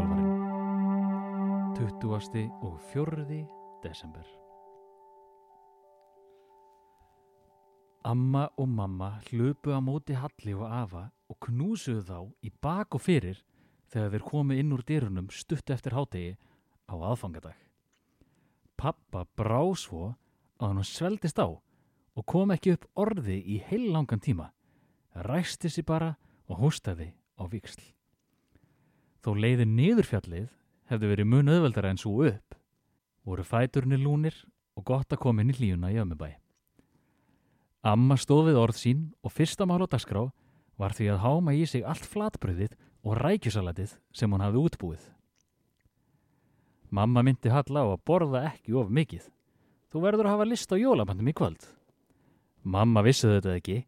þjálfarinn. 20. og 4. desember. Amma og mamma hlupu á móti Halli og Afa og knúsuðu þá í bak og fyrir þegar þeir komu inn úr dyrunum stutt eftir hátegi á aðfangadag. Pappa brá svo að hann sveldist á og kom ekki upp orði í heil langan tíma. Ræsti sér bara og hóstaði á viksl. Þó leiði niðurfjallið hefði verið mun öðveldara en svo upp. Voru fæturni lúnir og gott að koma inn í hlíuna í ömmubæi. Amma stóð við orð sín og fyrsta mál á dagskrá var því að háma í sig allt flatbröðið og rækjusalatið sem hún hafði útbúið. Mamma myndi Halla á að borða ekki of mikið. Þú verður að hafa list á jólamandum í kvöld. Mamma vissi þetta ekki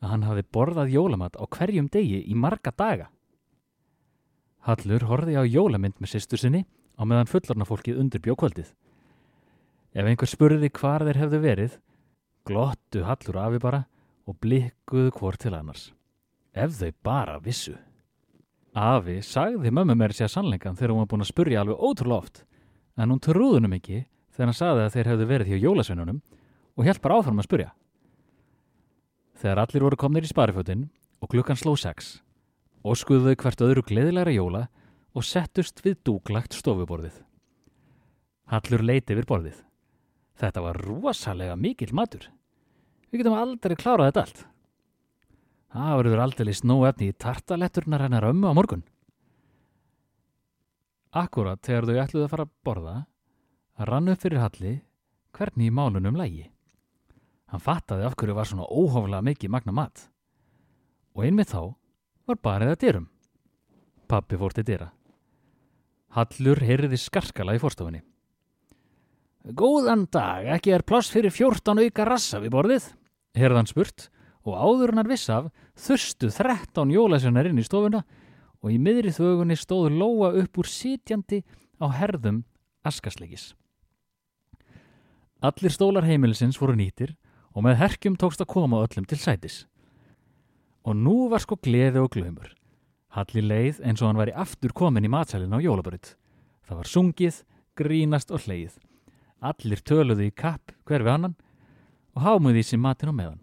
að hann hafði borðað jólamand á hverjum degi í marga daga. Hallur horfi á jólamynd með sýstur sinni á meðan fullorna fólkið undirbjó kvöldið. Ef einhver spurði hvar þeir hefðu verið, glottu Hallur afi bara og blikkuðu hvort til annars. Ef þau bara vissu. Afi sagði mömmu mér sér sannleikan þegar hún var búin að spurja alveg ótrúlega oft, en hún trúðunum ekki þegar hann sagði að þeir hefðu verið hjá jólasveinunum og hjálp bara áfram að spurja. Þegar allir voru komnir í sparifötinn og klukkan sló sex, óskuðu þau hvert öðru gleðilegra jóla og settust við dúglagt stofuborðið. Hallur leiti yfir borðið. Þetta var rosalega mikill matur. Við getum aldrei klárað þetta allt. Það verður aldrei snó efni í tartaletturnar hennar ömmu á morgun. Akkurat þegar þau ætluði að fara að borða, rann upp fyrir Halli hvernig í málunum lægi. Hann fattaði af hverju var svona óhóflega mikið magna mat. Og einmitt þá var barið að dyrum. Pappi fór til dyra. Hallur heyriði skarkala í fórstofunni. Góðan dag, ekki er pláss fyrir 14 auka rassa við borðið, herðan spurt og áður hann viss af þurstu 13 jólasjónar inn í stofuna og í miðri þögunni stóðu Lóa upp úr sitjandi á herðum askasleikis. Allir stólar heimilisins voru nýtir og með herkjum tókst að koma öllum til sætis. Og nú var sko gleði og glöymur. Halli leið eins og hann væri aftur komin í matsælinn á jólabröð. Það var sungið, grínast og hleið. Allir töluðu í kapp hver við annan og hámuði í sér matin á meðan.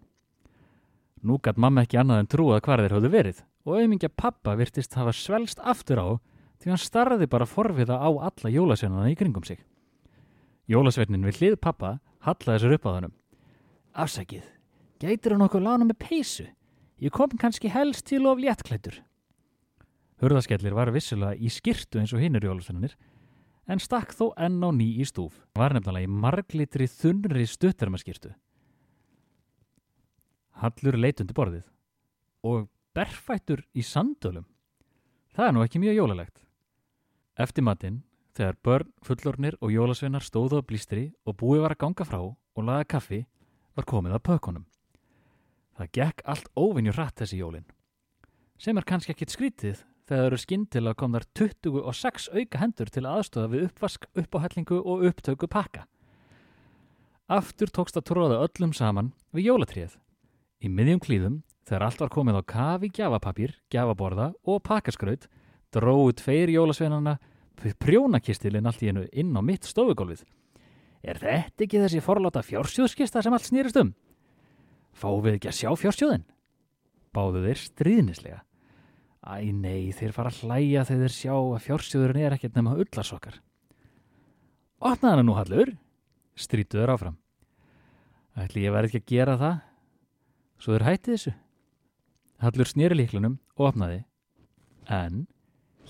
Nú gætt mamma ekki annað en trúað hvar þeir höfðu verið og auðmingja pappa virtist hafa svelst aftur á því hann starði bara forviða á alla jólasveinana í kringum sig. Jólasveinin við hlið pappa hallaði sér upp á þannum. Afsækið, gætir hann okkur lána með peysu? Ég kom kannski helst til of léttklættur. Hurðaskellir var vissulega í skirtu eins og hinnur jólasveinanir en stakk þó enn á ný í stúf. Var nefnilega í marglitri þunri stuttarmaskirtu. Hallur leitundi borðið og berfættur í sandölum. Það er nú ekki mjög jólalegt. Eftir matinn, þegar börn, fullornir og jólasveinar stóðu á blístri og búið var að ganga frá og laga kaffi, var komið að pökunum. Það gekk allt óvinju hratt þessi jólin. Sem er kannski ekkit skrítið þegar það eru skindilega komðar 26 auka hendur til aðstöða við uppvask, uppáhellingu og upptöku pakka. Aftur tókst að tróða öllum saman við jólatrið. Í miðjum klíðum, þegar allt var komið á kafi, gjafapapír, gjafaborða og pakkaskraut, dróðu tveir jólasveinarna prjónakistilinn allt í hennu inn á mitt stofugólfið. Er þetta ekki þessi forláta fjársjóðskista sem allt snýrist um? Fáum við ekki að sjá fjársjóðin? Báðu þeir stríðnislega. Æ nei, þeir fara að hlæja þegar þeir sjá að fjársjóðurinn er ekkert nema ullarsokkar. Opnaði hana nú hallur, strítuður áfram. Ætli ég verði ekki að gera það? Svo þeir hætti þessu. Hallur snýri líklunum og opnaði. En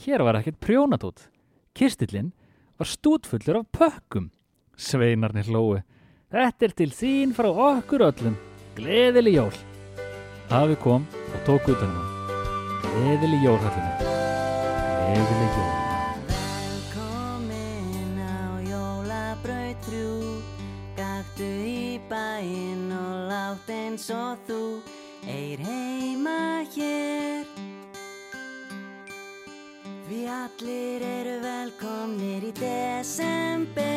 hér var ekkert prjónatót. Kirstillinn var stútfullur af pökkum. Sveinarnir hlói. Þetta er til þín frá okkur öllum. Gleðileg jól. Afi kom og tók út hann. Gleðileg jól, Hallur. Gleðileg jól. Velkomin á jólabraut þrjú Gaktu í bæinn og látt eins og þú Eir heima hér Við allir eru velkomnir í desember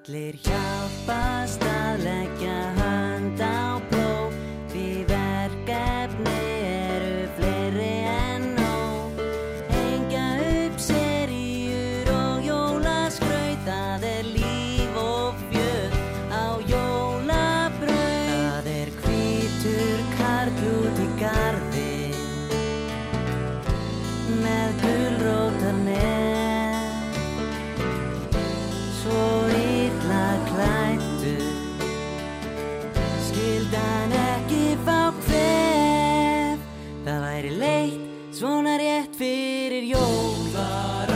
Allir hjálpast að leggja skildan ekki fá hver. Það væri leitt svona rétt fyrir jól.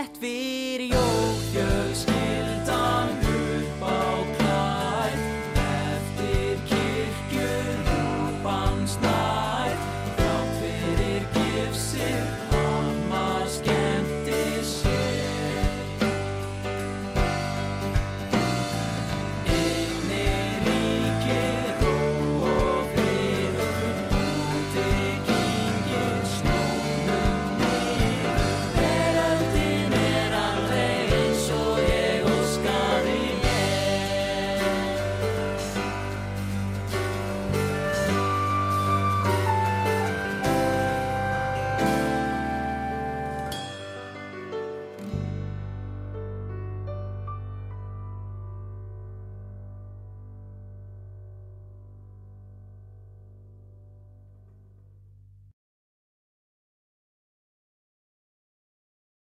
rétt fyrir jól fjölskyld